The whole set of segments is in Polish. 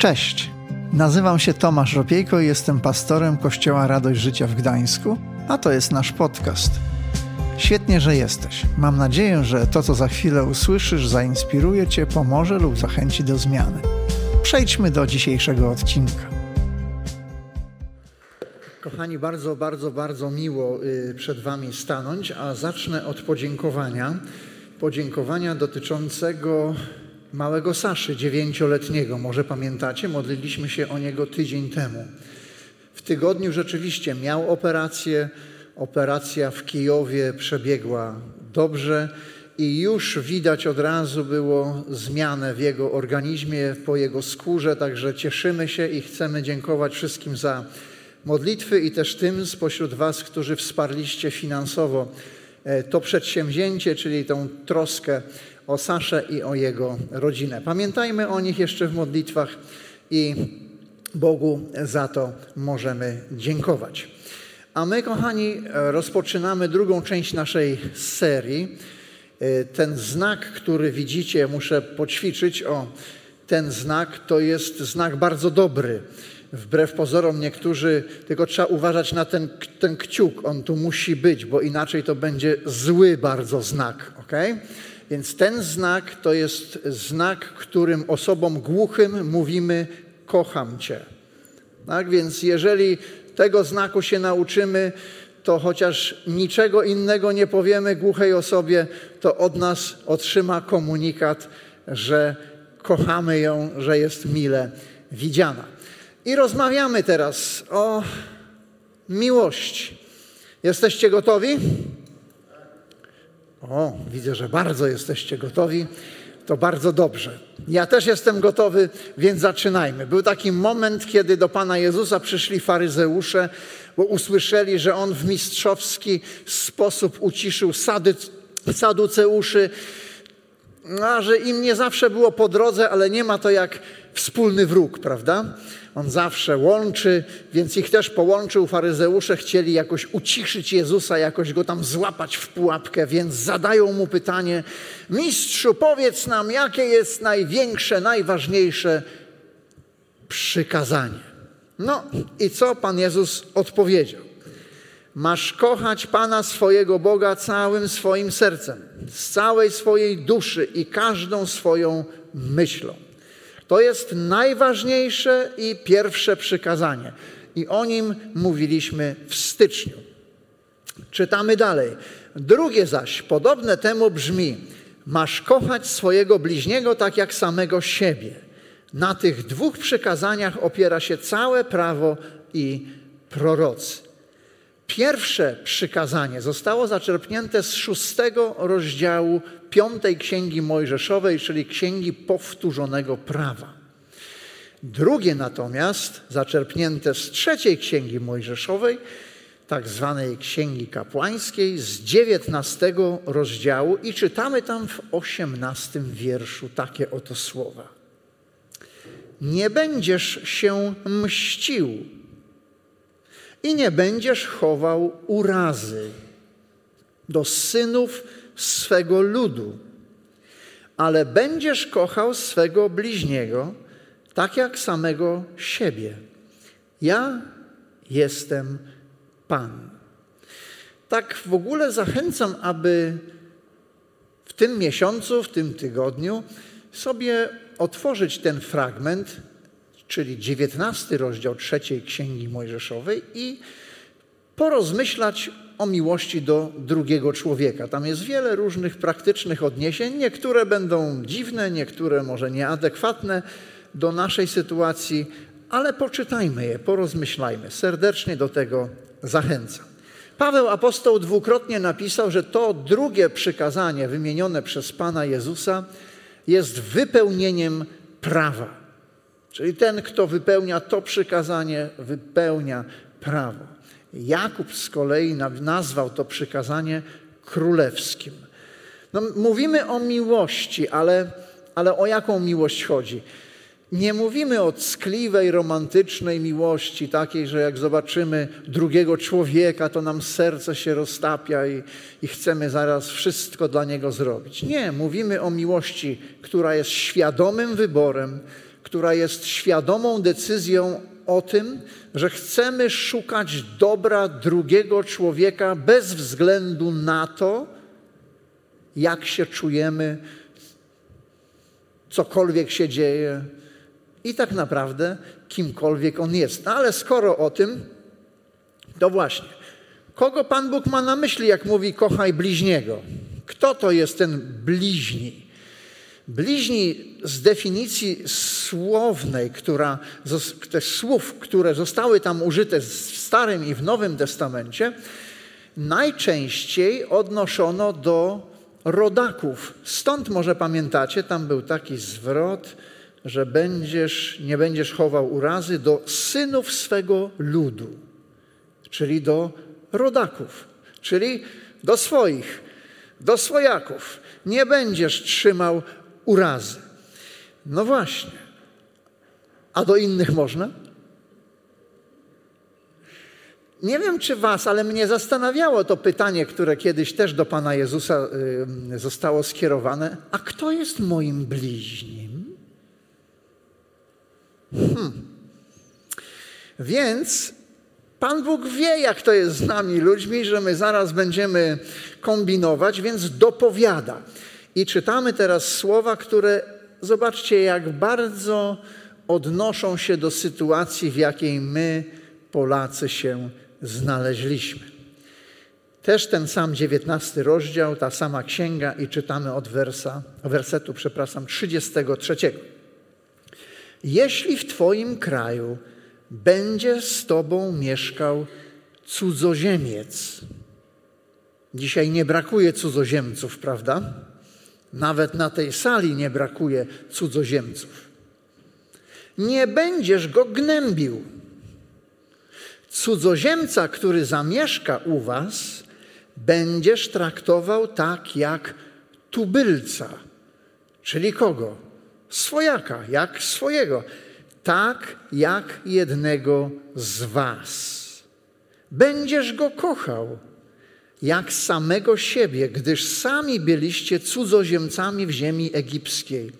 Cześć, nazywam się Tomasz Ropiejko i jestem pastorem Kościoła Radość Życia w Gdańsku, a to jest nasz podcast. Świetnie, że jesteś. Mam nadzieję, że to, co za chwilę usłyszysz, zainspiruje Cię, pomoże lub zachęci do zmiany. Przejdźmy do dzisiejszego odcinka. Kochani, bardzo, bardzo, bardzo miło y, przed Wami stanąć, a zacznę od podziękowania. Podziękowania dotyczącego małego Saszy, dziewięcioletniego. Może pamiętacie, modliliśmy się o niego tydzień temu. W tygodniu rzeczywiście miał operację. Operacja w Kijowie przebiegła dobrze i już widać od razu było zmianę w jego organizmie, po jego skórze, także cieszymy się i chcemy dziękować wszystkim za modlitwy i też tym spośród Was, którzy wsparliście finansowo e, to przedsięwzięcie, czyli tą troskę o Saszę i o jego rodzinę. Pamiętajmy o nich jeszcze w modlitwach i Bogu za to możemy dziękować. A my, kochani, rozpoczynamy drugą część naszej serii. Ten znak, który widzicie, muszę poćwiczyć. O, ten znak to jest znak bardzo dobry. Wbrew pozorom niektórzy, tylko trzeba uważać na ten, ten kciuk, on tu musi być, bo inaczej to będzie zły bardzo znak, ok? Więc ten znak to jest znak, którym osobom głuchym mówimy kocham Cię. Tak więc jeżeli tego znaku się nauczymy, to chociaż niczego innego nie powiemy głuchej osobie, to od nas otrzyma komunikat, że kochamy ją, że jest mile widziana. I rozmawiamy teraz o miłości. Jesteście gotowi? O, widzę, że bardzo jesteście gotowi. To bardzo dobrze. Ja też jestem gotowy, więc zaczynajmy. Był taki moment, kiedy do Pana Jezusa przyszli faryzeusze, bo usłyszeli, że On w mistrzowski sposób uciszył sady, saduceuszy, a że im nie zawsze było po drodze, ale nie ma to jak wspólny wróg, prawda? On zawsze łączy, więc ich też połączył. Faryzeusze chcieli jakoś uciszyć Jezusa, jakoś go tam złapać w pułapkę, więc zadają mu pytanie: Mistrzu, powiedz nam, jakie jest największe, najważniejsze przykazanie. No i co Pan Jezus odpowiedział? Masz kochać Pana swojego Boga całym swoim sercem, z całej swojej duszy i każdą swoją myślą. To jest najważniejsze i pierwsze przykazanie. I o nim mówiliśmy w styczniu. Czytamy dalej. Drugie zaś, podobne temu brzmi: Masz kochać swojego bliźniego tak jak samego siebie. Na tych dwóch przykazaniach opiera się całe prawo i prorocy. Pierwsze przykazanie zostało zaczerpnięte z szóstego rozdziału piątej księgi Mojżeszowej, czyli księgi powtórzonego prawa. Drugie natomiast, zaczerpnięte z trzeciej księgi Mojżeszowej, tak zwanej księgi kapłańskiej, z dziewiętnastego rozdziału, i czytamy tam w osiemnastym wierszu takie oto słowa. Nie będziesz się mścił i nie będziesz chował urazy do synów swego ludu, ale będziesz kochał swego bliźniego tak jak samego siebie. Ja jestem Pan. Tak w ogóle zachęcam, aby w tym miesiącu, w tym tygodniu sobie otworzyć ten fragment, czyli 19 rozdział trzeciej Księgi Mojżeszowej i porozmyślać o miłości do drugiego człowieka. Tam jest wiele różnych praktycznych odniesień. Niektóre będą dziwne, niektóre może nieadekwatne do naszej sytuacji, ale poczytajmy je, porozmyślajmy. Serdecznie do tego zachęcam. Paweł apostoł dwukrotnie napisał, że to drugie przykazanie wymienione przez Pana Jezusa jest wypełnieniem prawa. Czyli ten, kto wypełnia to przykazanie, wypełnia prawo. Jakub z kolei nazwał to przykazanie królewskim. No, mówimy o miłości, ale, ale o jaką miłość chodzi? Nie mówimy o ckliwej, romantycznej miłości, takiej, że jak zobaczymy drugiego człowieka, to nam serce się roztapia i, i, chcemy zaraz wszystko dla niego zrobić. Nie, mówimy o miłości, która jest świadomym wyborem, która jest świadomą decyzją o tym, że chcemy szukać dobra drugiego człowieka bez względu na to, jak się czujemy, cokolwiek się dzieje i tak naprawdę kimkolwiek on jest. No ale skoro o tym, to właśnie, kogo Pan Bóg ma na myśli, jak mówi kochaj bliźniego? Kto to jest ten bliźni? Bliźni z definicji słownej, która, tych słów, które zostały tam użyte w Starym i w Nowym Testamencie, najczęściej odnoszono do rodaków. Stąd może pamiętacie, tam był taki zwrot, że będziesz, nie będziesz chował urazy do synów swego ludu, czyli do rodaków, czyli do swoich, do swojaków. Nie będziesz trzymał urazy. No właśnie. A do innych można? Nie wiem, czy Was, ale mnie zastanawiało to pytanie, które kiedyś też do Pana Jezusa zostało skierowane. A kto jest moim bliźnim? Hmm. Więc Pan Bóg wie, jak to jest z nami ludźmi, że my zaraz będziemy kombinować, więc dopowiada. I czytamy teraz słowa, które zobaczcie, jak bardzo odnoszą się do sytuacji, w jakiej my, Polacy, się znaleźliśmy. Też ten sam dziewiętnasty rozdział, ta sama księga i czytamy od wersa, wersetu, przepraszam, 33. Jeśli w Twoim kraju będzie z Tobą mieszkał cudzoziemiec, dzisiaj nie brakuje cudzoziemców, prawda? Nawet na tej sali nie brakuje cudzoziemców. Nie będziesz go gnębił. Cudzoziemca, który zamieszka u was, będziesz traktował tak jak tubylca. Czyli kogo? Swojaka, jak swojego. Tak jak jednego z was. Będziesz go kochał jak samego siebie, gdyż sami byliście cudzoziemcami w ziemi egipskiej.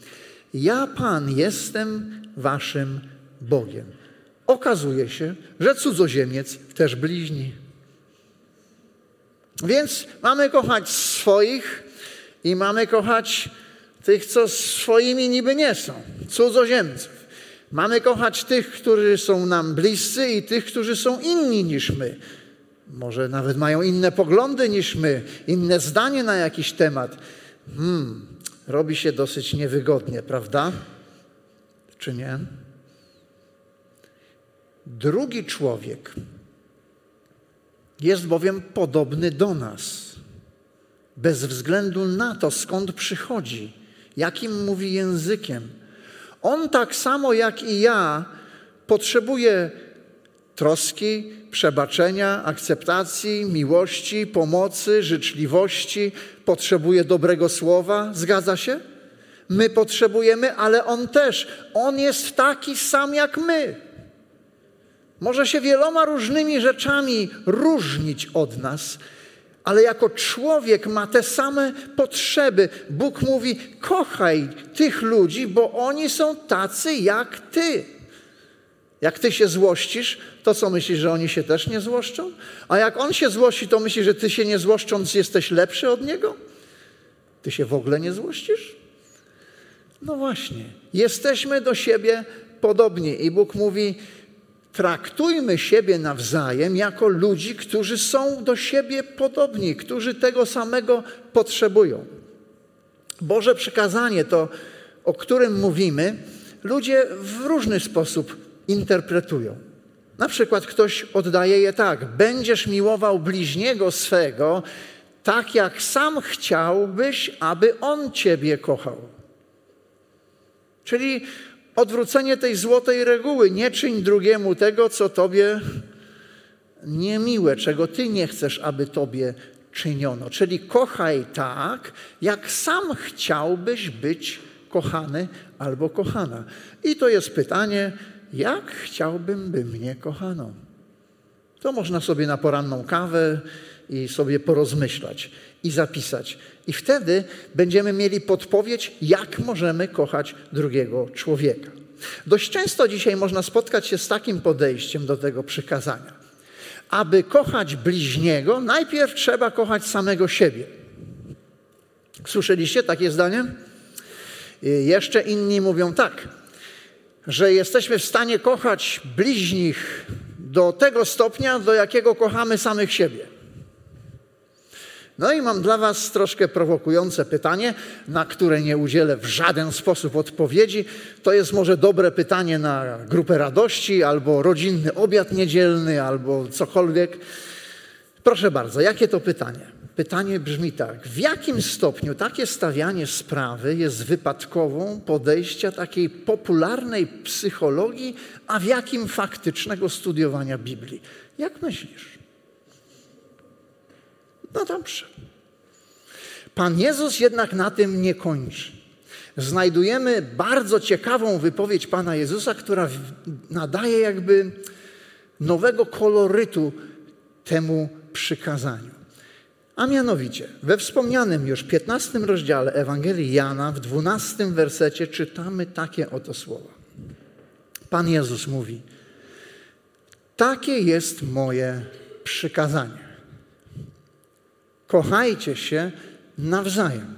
Ja, Pan, jestem waszym Bogiem. Okazuje się, że cudzoziemiec też bliźni. Więc mamy kochać swoich i mamy kochać tych, co swoimi niby nie są, cudzoziemców. Mamy kochać tych, którzy są nam bliscy i tych, którzy są inni niż my. Może nawet mają inne poglądy niż my, inne zdanie na jakiś temat. Hmm, robi się dosyć niewygodnie, prawda? Czy nie? Drugi człowiek jest bowiem podobny do nas, bez względu na to, skąd przychodzi, jakim mówi językiem. On tak samo jak i ja potrzebuje troski, przebaczenia, akceptacji, miłości, pomocy, życzliwości, potrzebuje dobrego słowa. Zgadza się? My potrzebujemy, ale on też. On jest taki sam jak my. Może się wieloma różnymi rzeczami różnić od nas, ale jako człowiek ma te same potrzeby. Bóg mówi: kochaj tych ludzi, bo oni są tacy jak ty. Jak ty się złościsz, to co myślisz, że oni się też nie złoszczą? A jak on się złości, to myślisz, że ty się nie złoszcząc jesteś lepszy od niego? Ty się w ogóle nie złościsz? No właśnie, jesteśmy do siebie podobni i Bóg mówi: traktujmy siebie nawzajem jako ludzi, którzy są do siebie podobni, którzy tego samego potrzebują. Boże przykazanie to, o którym mówimy, ludzie w różny sposób interpretują. Na przykład ktoś oddaje je tak: Będziesz miłował bliźniego swego, tak jak sam chciałbyś, aby on ciebie kochał. Czyli odwrócenie tej złotej reguły: nie czyń drugiemu tego, co tobie niemiłe, czego ty nie chcesz, aby tobie czyniono. Czyli kochaj tak, jak sam chciałbyś być kochany albo kochana. I to jest pytanie, jak chciałbym, by mnie kochano. To można sobie na poranną kawę i sobie porozmyślać i zapisać. I wtedy będziemy mieli podpowiedź, jak możemy kochać drugiego człowieka. Dość często dzisiaj można spotkać się z takim podejściem do tego przykazania. Aby kochać bliźniego, najpierw trzeba kochać samego siebie. Słyszeliście takie zdanie? Jeszcze inni mówią tak, że jesteśmy w stanie kochać bliźnich do tego stopnia, do jakiego kochamy samych siebie. No i mam dla Was troszkę prowokujące pytanie, na które nie udzielę w żaden sposób odpowiedzi. To jest może dobre pytanie na grupę radości, albo rodzinny obiad niedzielny, albo cokolwiek. Proszę bardzo, jakie to pytanie? Pytanie brzmi tak: w jakim stopniu takie stawianie sprawy jest wypadkową podejścia takiej popularnej psychologii, a w jakim faktycznego studiowania Biblii? Jak myślisz? No dobrze. Pan Jezus jednak na tym nie kończy. Znajdujemy bardzo ciekawą wypowiedź Pana Jezusa, która nadaje jakby nowego kolorytu temu przykazaniu. A mianowicie, we wspomnianym już 15 rozdziale Ewangelii Jana, w 12 wersecie czytamy takie oto słowa. Pan Jezus mówi: Takie jest moje przykazanie Kochajcie się nawzajem,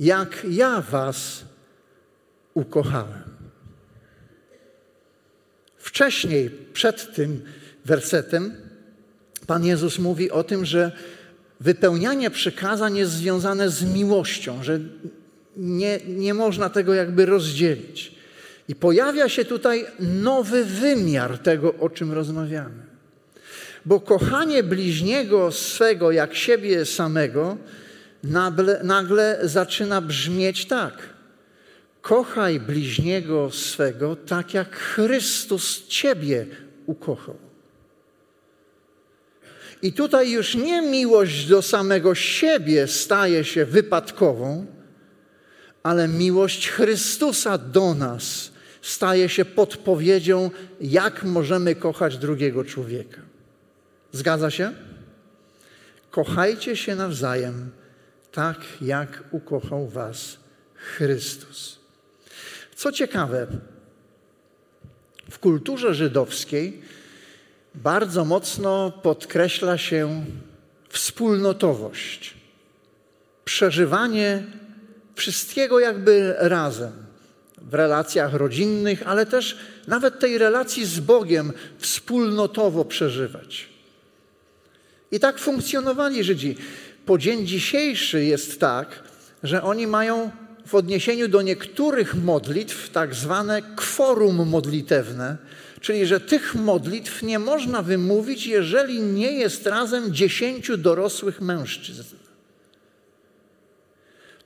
jak ja was ukochałem. Wcześniej, przed tym wersetem, Pan Jezus mówi o tym, że wypełnianie przykazań jest związane z miłością, że nie, nie można tego jakby rozdzielić. I pojawia się tutaj nowy wymiar tego, o czym rozmawiamy. Bo kochanie bliźniego swego jak siebie samego nagle, nagle zaczyna brzmieć tak. Kochaj bliźniego swego tak, jak Chrystus Ciebie ukochał. I tutaj już nie miłość do samego siebie staje się wypadkową, ale miłość Chrystusa do nas staje się podpowiedzią, jak możemy kochać drugiego człowieka. Zgadza się? Kochajcie się nawzajem, tak jak ukochał Was Chrystus. Co ciekawe, w kulturze żydowskiej bardzo mocno podkreśla się wspólnotowość, przeżywanie wszystkiego jakby razem w relacjach rodzinnych, ale też nawet tej relacji z Bogiem wspólnotowo przeżywać. I tak funkcjonowali Żydzi. Po dzień dzisiejszy jest tak, że oni mają w odniesieniu do niektórych modlitw tak zwane kworum modlitewne, czyli że tych modlitw nie można wymówić, jeżeli nie jest razem dziesięciu dorosłych mężczyzn.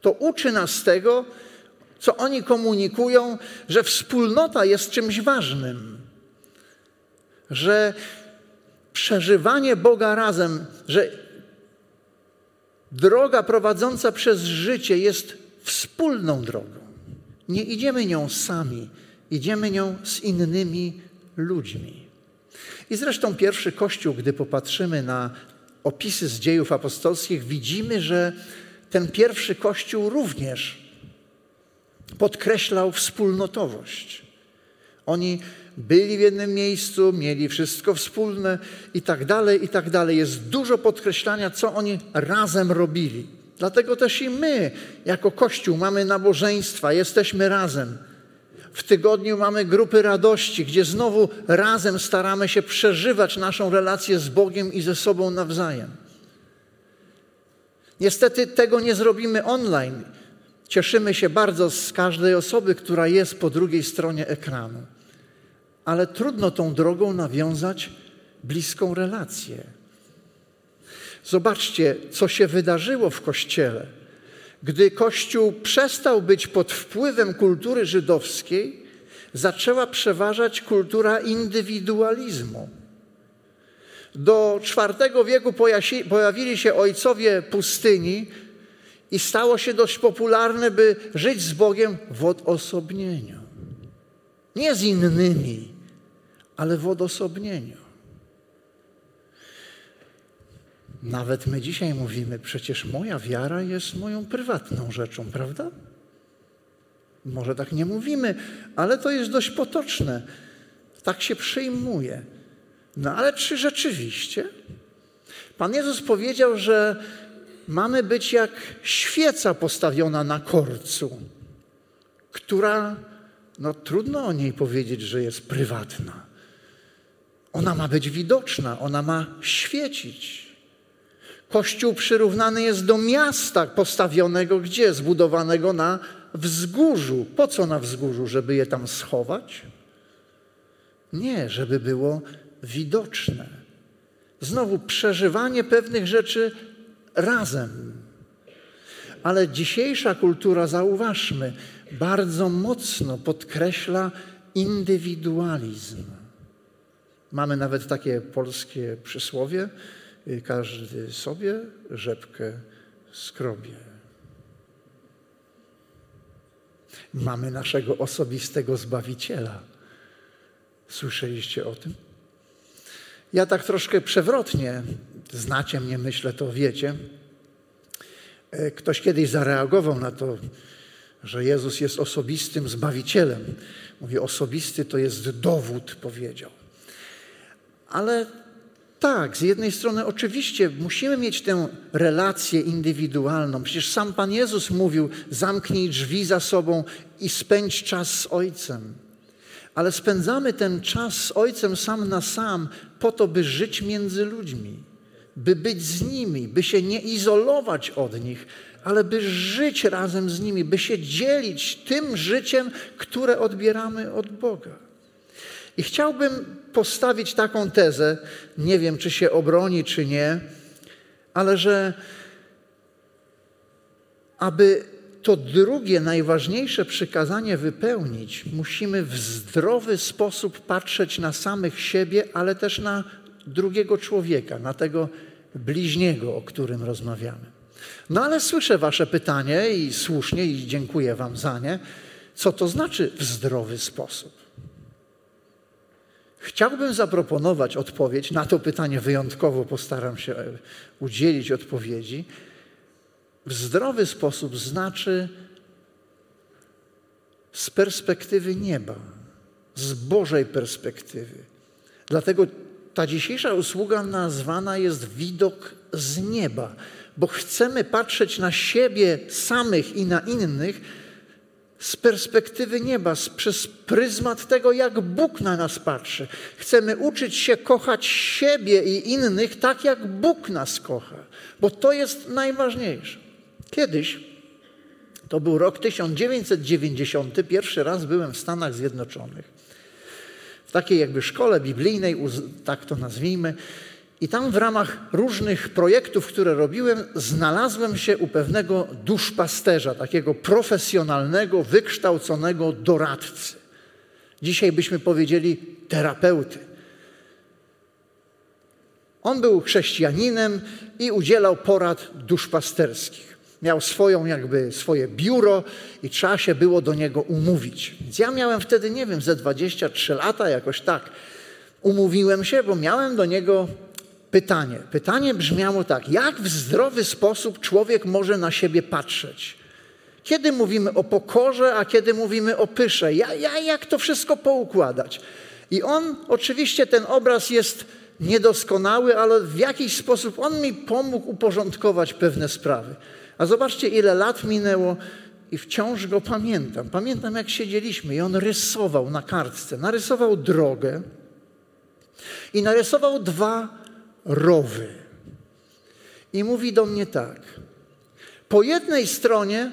To uczy nas tego, co oni komunikują, że wspólnota jest czymś ważnym, że przeżywanie Boga razem, że droga prowadząca przez życie jest wspólną drogą. Nie idziemy nią sami, idziemy nią z innymi ludźmi. I zresztą pierwszy Kościół, gdy popatrzymy na opisy z dziejów apostolskich, widzimy, że ten pierwszy Kościół również podkreślał wspólnotowość. Oni byli w jednym miejscu, mieli wszystko wspólne i tak dalej, i tak dalej. Jest dużo podkreślania, co oni razem robili. Dlatego też i my, jako Kościół, mamy nabożeństwa, jesteśmy razem. W tygodniu mamy grupy radości, gdzie znowu razem staramy się przeżywać naszą relację z Bogiem i ze sobą nawzajem. Niestety tego nie zrobimy online. Cieszymy się bardzo z każdej osoby, która jest po drugiej stronie ekranu ale trudno tą drogą nawiązać bliską relację. Zobaczcie, co się wydarzyło w Kościele. Gdy Kościół przestał być pod wpływem kultury żydowskiej, zaczęła przeważać kultura indywidualizmu. Do IV wieku pojawili się ojcowie pustyni i stało się dość popularne, by żyć z Bogiem w odosobnieniu. Nie z innymi, ale w odosobnieniu. Nawet my dzisiaj mówimy, przecież moja wiara jest moją prywatną rzeczą, prawda? Może tak nie mówimy, ale to jest dość potoczne. Tak się przyjmuje. No ale czy rzeczywiście? Pan Jezus powiedział, że mamy być jak świeca postawiona na korcu, która, no trudno o niej powiedzieć, że jest prywatna. Ona ma być widoczna, ona ma świecić. Kościół przyrównany jest do miasta postawionego gdzie? Zbudowanego na wzgórzu. Po co na wzgórzu? Żeby je tam schować? Nie, żeby było widoczne. Znowu przeżywanie pewnych rzeczy razem. Ale dzisiejsza kultura, zauważmy, bardzo mocno podkreśla indywidualizm. Mamy nawet takie polskie przysłowie: każdy sobie rzepkę skrobie. Mamy naszego osobistego zbawiciela. Słyszeliście o tym? Ja tak troszkę przewrotnie, znacie mnie, myślę, to wiecie. E, ktoś kiedyś zareagował na to, że Jezus jest osobistym zbawicielem. Mówi, osobisty to jest dowód, powiedział. Ale tak, z jednej strony oczywiście musimy mieć tę relację indywidualną. Przecież sam Pan Jezus mówił: zamknij drzwi za sobą i spędź czas z Ojcem. Ale spędzamy ten czas z Ojcem sam na sam po to, by żyć między ludźmi, by być z nimi, by się nie izolować od nich, ale by żyć razem z nimi, by się dzielić tym życiem, które odbieramy od Boga. I chciałbym postawić taką tezę, nie wiem czy się obroni, czy nie, ale że aby to drugie, najważniejsze przykazanie wypełnić, musimy w zdrowy sposób patrzeć na samych siebie, ale też na drugiego człowieka, na tego bliźniego, o którym rozmawiamy. No ale słyszę Wasze pytanie i słusznie, i dziękuję Wam za nie. Co to znaczy w zdrowy sposób? Chciałbym zaproponować odpowiedź na to pytanie, wyjątkowo postaram się e, udzielić odpowiedzi. W zdrowy sposób znaczy z perspektywy nieba, z Bożej perspektywy. Dlatego ta dzisiejsza usługa nazwana jest widok z nieba, bo chcemy patrzeć na siebie samych i na innych z perspektywy nieba, przez pryzmat tego, jak Bóg na nas patrzy. Chcemy uczyć się kochać siebie i innych tak, jak Bóg nas kocha, bo to jest najważniejsze. Kiedyś, to był rok 1990, pierwszy raz byłem w Stanach Zjednoczonych, w takiej jakby szkole biblijnej, tak to nazwijmy, i tam w ramach różnych projektów, które robiłem, znalazłem się u pewnego duszpasterza, takiego profesjonalnego, wykształconego doradcy. Dzisiaj byśmy powiedzieli terapeuty. On był chrześcijaninem i udzielał porad duszpasterskich. Miał swoją jakby swoje biuro i trzeba się było do niego umówić. Więc ja miałem wtedy, nie wiem, ze 23 lata, jakoś tak. Umówiłem się, bo miałem do niego pytanie. Pytanie brzmiało tak: jak w zdrowy sposób człowiek może na siebie patrzeć? Kiedy mówimy o pokorze, a kiedy mówimy o pysze? Ja, ja, jak to wszystko poukładać? I on, oczywiście, ten obraz jest niedoskonały, ale w jakiś sposób on mi pomógł uporządkować pewne sprawy. A zobaczcie, ile lat minęło i wciąż go pamiętam. Pamiętam, jak siedzieliśmy i on rysował na kartce. Narysował drogę i narysował dwa rowy. I mówi do mnie tak. Po jednej stronie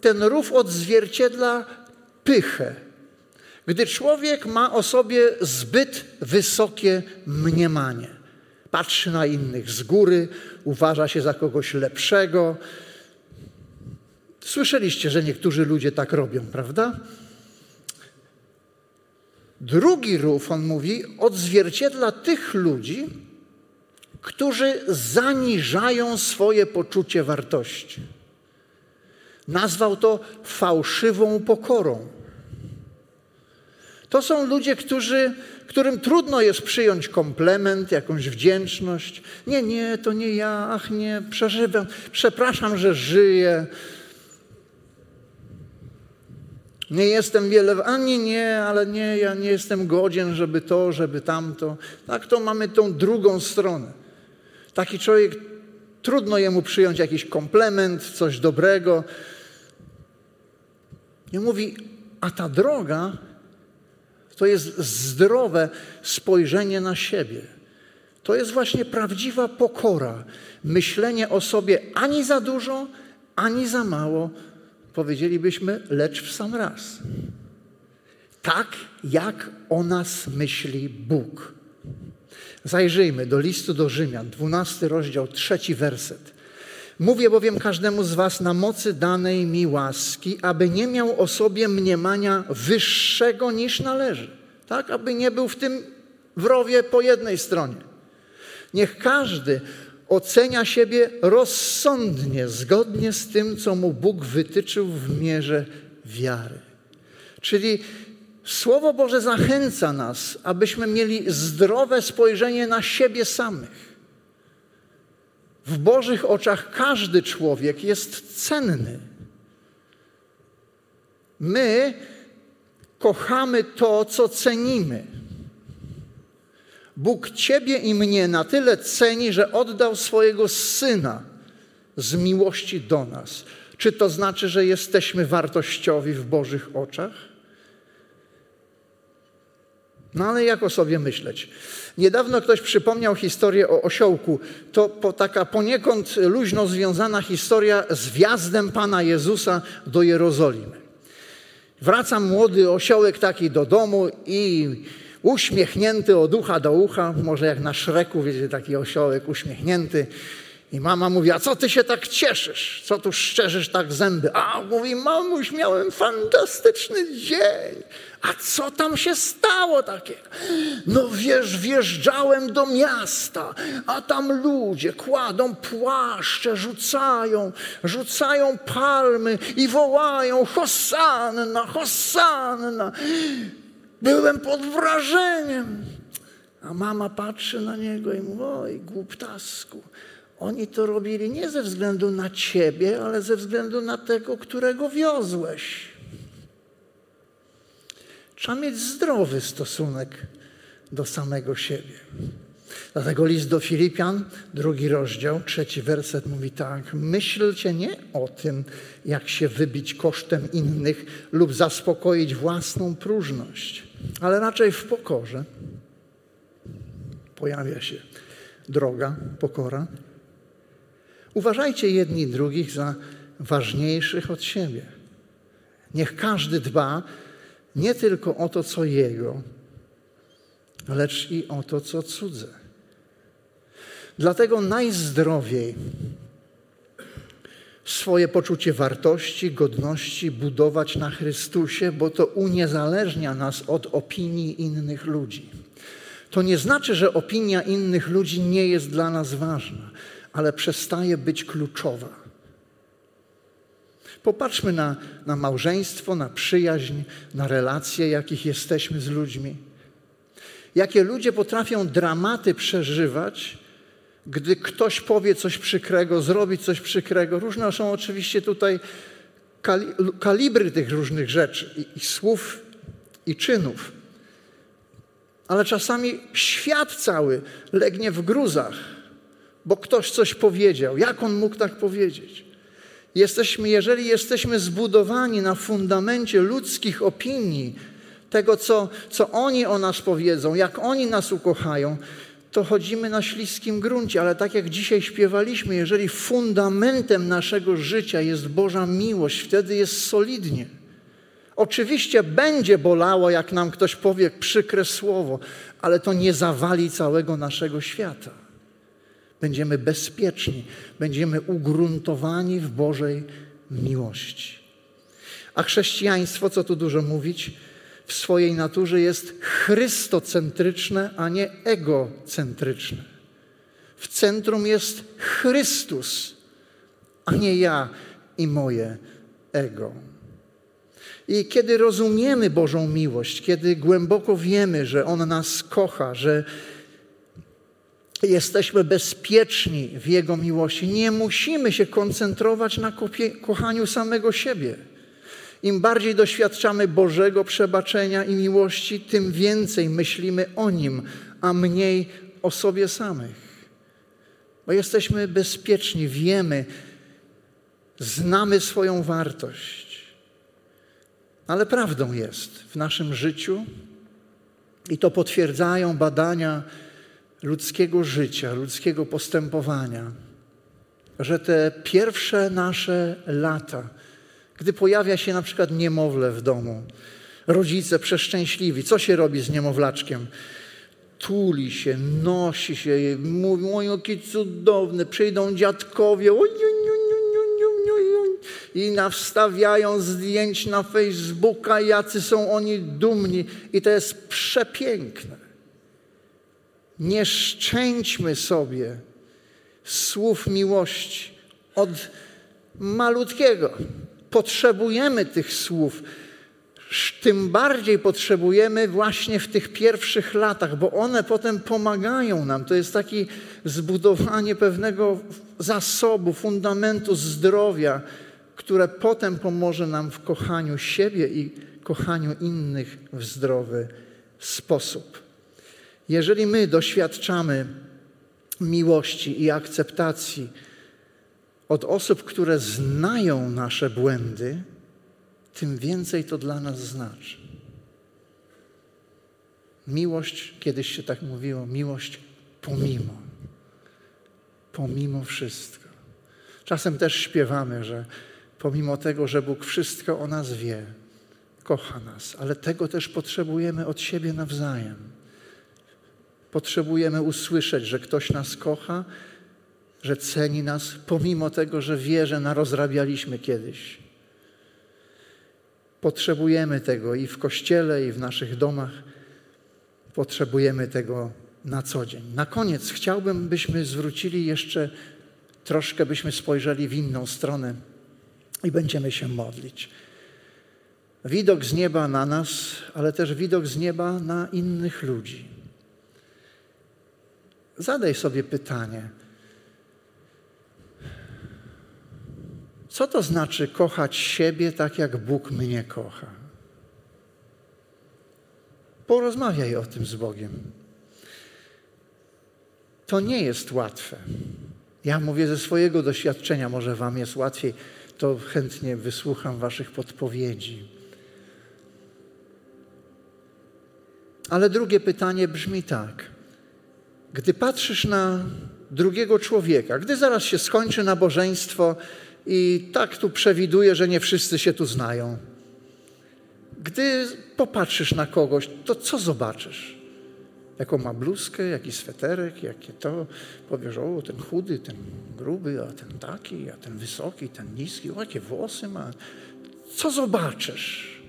ten rów odzwierciedla pychę, gdy człowiek ma o sobie zbyt wysokie mniemanie. Patrzy na innych z góry, uważa się za kogoś lepszego. Słyszeliście, że niektórzy ludzie tak robią, prawda? Drugi rów, on mówi, odzwierciedla tych ludzi, którzy zaniżają swoje poczucie wartości. Nazwał to fałszywą pokorą. To są ludzie, którzy, którym trudno jest przyjąć komplement, jakąś wdzięczność. Nie, nie, to nie ja, ach nie, przeżywam, przepraszam, że żyję. Nie jestem wiele, ani nie, ale nie, ja nie jestem godzien, żeby to, żeby tamto. Tak, to mamy tą drugą stronę. Taki człowiek, trudno jemu przyjąć jakiś komplement, coś dobrego. I mówi, a ta droga to jest zdrowe spojrzenie na siebie. To jest właśnie prawdziwa pokora. Myślenie o sobie ani za dużo, ani za mało, powiedzielibyśmy, lecz w sam raz. Tak, jak o nas myśli Bóg. Zajrzyjmy do listu do Rzymian, 12 rozdział, trzeci werset. Mówię bowiem każdemu z was na mocy danej mi łaski, aby nie miał o sobie mniemania wyższego niż należy. Tak, aby nie był w tym wrowie po jednej stronie. Niech każdy ocenia siebie rozsądnie, zgodnie z tym, co mu Bóg wytyczył w mierze wiary. Czyli Słowo Boże zachęca nas, abyśmy mieli zdrowe spojrzenie na siebie samych. W Bożych oczach każdy człowiek jest cenny. My kochamy to, co cenimy. Bóg Ciebie i mnie na tyle ceni, że oddał swojego Syna z miłości do nas. Czy to znaczy, że jesteśmy wartościowi w Bożych oczach? No ale jak o sobie myśleć? Niedawno ktoś przypomniał historię o osiołku. To po, taka poniekąd luźno związana historia z wjazdem Pana Jezusa do Jerozolimy. Wraca młody osiołek taki do domu i uśmiechnięty od ucha do ucha, może jak na szreku, wiecie, taki osiołek uśmiechnięty. I mama mówi, a co ty się tak cieszysz? Co tu szczerzysz tak zęby? A, mówi, mamuś, miałem fantastyczny dzień. A co tam się stało takiego? No wiesz, wjeżdżałem do miasta, a tam ludzie kładą płaszcze, rzucają, rzucają palmy i wołają Hosanna, Hosanna. Byłem pod wrażeniem. A mama patrzy na niego i mówi, oj, głuptasku. Oni to robili nie ze względu na ciebie, ale ze względu na tego, którego wiozłeś. Trzeba mieć zdrowy stosunek do samego siebie. Dlatego list do Filipian, drugi rozdział, trzeci werset mówi tak: Myślcie nie o tym, jak się wybić kosztem innych lub zaspokoić własną próżność, ale raczej w pokorze. Pojawia się droga, pokora. Uważajcie jedni drugich za ważniejszych od siebie. Niech każdy dba nie tylko o to, co jego, lecz i o to, co cudze. Dlatego najzdrowiej swoje poczucie wartości, godności budować na Chrystusie, bo to uniezależnia nas od opinii innych ludzi. To nie znaczy, że opinia innych ludzi nie jest dla nas ważna, ale przestaje być kluczowa. Popatrzmy na, na małżeństwo, na przyjaźń, na relacje, jakich jesteśmy z ludźmi. Jakie ludzie potrafią dramaty przeżywać, gdy ktoś powie coś przykrego, zrobi coś przykrego. Różne są oczywiście tutaj kalibry tych różnych rzeczy, i, słów, i czynów. Ale czasami świat cały legnie w gruzach, bo ktoś coś powiedział. Jak on mógł tak powiedzieć? Jesteśmy, jeżeli jesteśmy zbudowani na fundamencie ludzkich opinii, tego, co, co oni o nas powiedzą, jak oni nas ukochają, to chodzimy na śliskim gruncie, ale tak jak dzisiaj śpiewaliśmy, jeżeli fundamentem naszego życia jest Boża miłość, wtedy jest solidnie. Oczywiście będzie bolało, jak nam ktoś powie przykre słowo, ale to nie zawali całego naszego świata. Będziemy bezpieczni, będziemy ugruntowani w Bożej miłości. A chrześcijaństwo, co tu dużo mówić, w swojej naturze jest chrystocentryczne, a nie egocentryczne. W centrum jest Chrystus, a nie ja i moje ego. I kiedy rozumiemy Bożą miłość, kiedy głęboko wiemy, że On nas kocha, że jesteśmy bezpieczni w Jego miłości, nie musimy się koncentrować na kochaniu samego siebie. Im bardziej doświadczamy Bożego przebaczenia i miłości, tym więcej myślimy o Nim, a mniej o sobie samych. Bo jesteśmy bezpieczni, wiemy, znamy swoją wartość. Ale prawdą jest w naszym życiu, i to potwierdzają badania ludzkiego życia, ludzkiego postępowania, że te pierwsze nasze lata, gdy pojawia się na przykład niemowlę w domu, rodzice przeszczęśliwi, co się robi z niemowlaczkiem? Tuli się, nosi się, mówi, oj, jaki cudowny, przyjdą dziadkowie, oj, oj, i nawstawiają zdjęć na Facebooka, jacy są oni dumni. I to jest przepiękne. Nie szczęćmy sobie słów miłości od malutkiego. Potrzebujemy tych słów. Tym bardziej potrzebujemy właśnie w tych pierwszych latach, bo one potem pomagają nam. To jest takie zbudowanie pewnego zasobu, fundamentu zdrowia, które potem pomoże nam w kochaniu siebie i kochaniu innych w zdrowy sposób. Jeżeli my doświadczamy miłości i akceptacji od osób, które znają nasze błędy, tym więcej to dla nas znaczy. Miłość, kiedyś się tak mówiło, miłość pomimo. Pomimo wszystko. Czasem też śpiewamy, że pomimo tego, że Bóg wszystko o nas wie, kocha nas, ale tego też potrzebujemy od siebie nawzajem. Potrzebujemy usłyszeć, że ktoś nas kocha, że ceni nas, pomimo tego, że wie, że narozrabialiśmy kiedyś. Potrzebujemy tego i w kościele, i w naszych domach. Potrzebujemy tego na co dzień. Na koniec chciałbym, byśmy zwrócili jeszcze troszkę, byśmy spojrzeli w inną stronę i będziemy się modlić. Widok z nieba na nas, ale też widok z nieba na innych ludzi. Zadaj sobie pytanie: co to znaczy kochać siebie tak, jak Bóg mnie kocha? Porozmawiaj o tym z Bogiem. To nie jest łatwe. Ja mówię ze swojego doświadczenia, może Wam jest łatwiej to chętnie wysłucham Waszych podpowiedzi. Ale drugie pytanie brzmi tak. Gdy patrzysz na drugiego człowieka, gdy zaraz się skończy nabożeństwo i tak tu przewiduję, że nie wszyscy się tu znają, gdy popatrzysz na kogoś, to co zobaczysz? jaką ma bluzkę, jaki sweterek, jakie to. Powiesz, o, ten chudy, ten gruby, a ten taki, a ten wysoki, ten niski, o, jakie włosy ma. Co zobaczysz?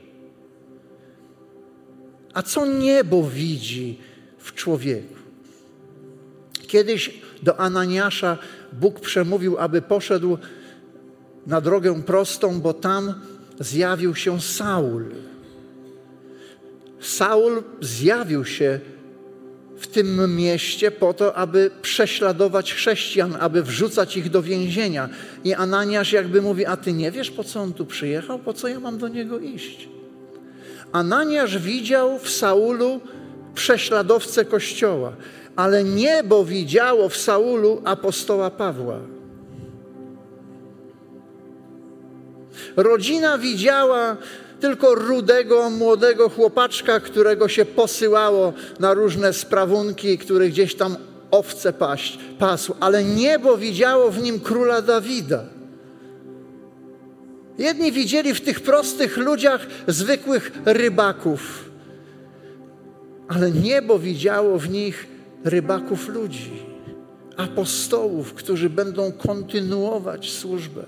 A co niebo widzi w człowieku? Kiedyś do Ananiasza Bóg przemówił, aby poszedł na drogę prostą, bo tam zjawił się Saul. Saul zjawił się w tym mieście po to, aby prześladować chrześcijan, aby wrzucać ich do więzienia. I Ananiasz jakby mówi, a ty nie wiesz, po co on tu przyjechał? Po co ja mam do niego iść? Ananiasz widział w Saulu prześladowcę Kościoła, ale niebo widziało w Saulu apostoła Pawła. Rodzina widziała tylko rudego, młodego chłopaczka, którego się posyłało na różne sprawunki, który gdzieś tam owce paść, pasł, ale niebo widziało w nim króla Dawida. Jedni widzieli w tych prostych ludziach zwykłych rybaków, ale niebo widziało w nich rybaków ludzi, apostołów, którzy będą kontynuować służbę.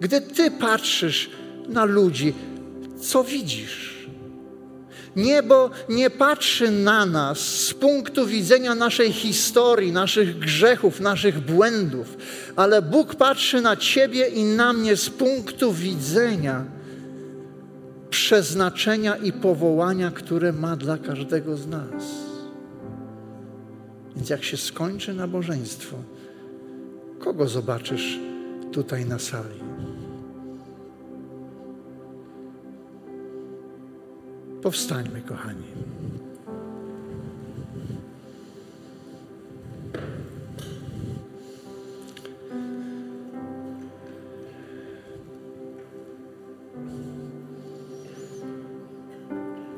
Gdy Ty patrzysz na ludzi, co widzisz? Niebo nie patrzy na nas z punktu widzenia naszej historii, naszych grzechów, naszych błędów, ale Bóg patrzy na Ciebie i na mnie z punktu widzenia przeznaczenia i powołania, które ma dla każdego z nas. Więc jak się skończy nabożeństwo, kogo zobaczysz tutaj na sali? Powstańmy, kochani.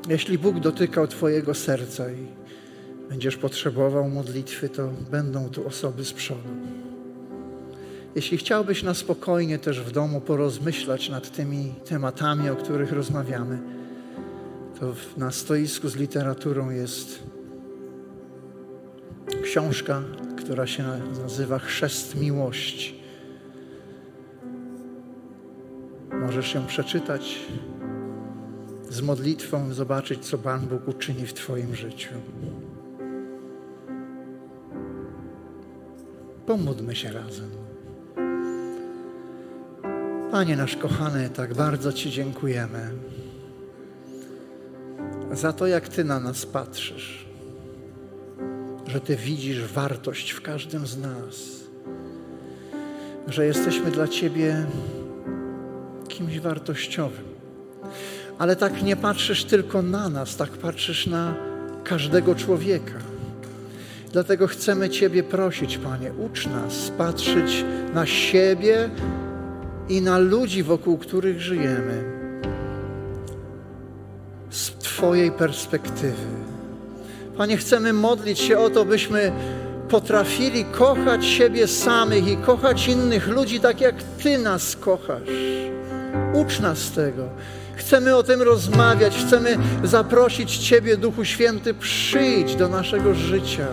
Jeśli Bóg dotykał Twojego serca i będziesz potrzebował modlitwy, to będą tu osoby z przodu. Jeśli chciałbyś na spokojnie też w domu porozmyślać nad tymi tematami, o których rozmawiamy, to na stoisku z literaturą jest książka, która się nazywa Chrzest Miłości. Możesz ją przeczytać z modlitwą, zobaczyć, co Pan Bóg uczyni w Twoim życiu. Pomódlmy się razem. Panie nasz kochany, tak bardzo Ci dziękujemy za to, jak Ty na nas patrzysz, że Ty widzisz wartość w każdym z nas, że jesteśmy dla Ciebie kimś wartościowym. Ale tak nie patrzysz tylko na nas, tak patrzysz na każdego człowieka. Dlatego chcemy Ciebie prosić, Panie, ucz nas patrzeć na siebie i na ludzi, wokół których żyjemy, z Twojej perspektywy. Panie, chcemy modlić się o to, byśmy potrafili kochać siebie samych i kochać innych ludzi tak, jak Ty nas kochasz. Ucz nas tego. Chcemy o tym rozmawiać, chcemy zaprosić Ciebie, Duchu Święty, przyjdź do naszego życia.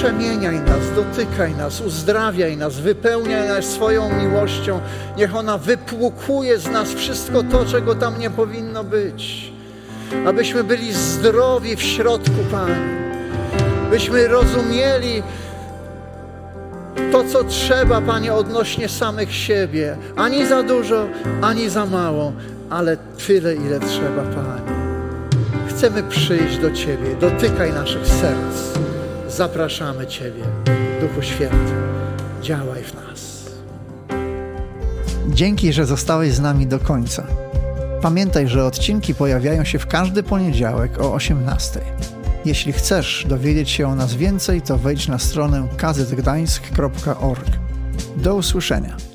Przemieniaj nas, dotykaj nas, uzdrawiaj nas, wypełniaj nas swoją miłością. Niech ona wypłukuje z nas wszystko to, czego tam nie powinno być. Abyśmy byli zdrowi w środku, Panie. Byśmy rozumieli, to, co trzeba, Panie, odnośnie samych siebie. Ani za dużo, ani za mało, ale tyle, ile trzeba, Panie. Chcemy przyjść do Ciebie. Dotykaj naszych serc. Zapraszamy Ciebie, Duchu Święty. Działaj w nas. Dzięki, że zostałeś z nami do końca. Pamiętaj, że odcinki pojawiają się w każdy poniedziałek o 18. Jeśli chcesz dowiedzieć się o nas więcej, to wejdź na stronę kazetgdańsk.org. Do usłyszenia.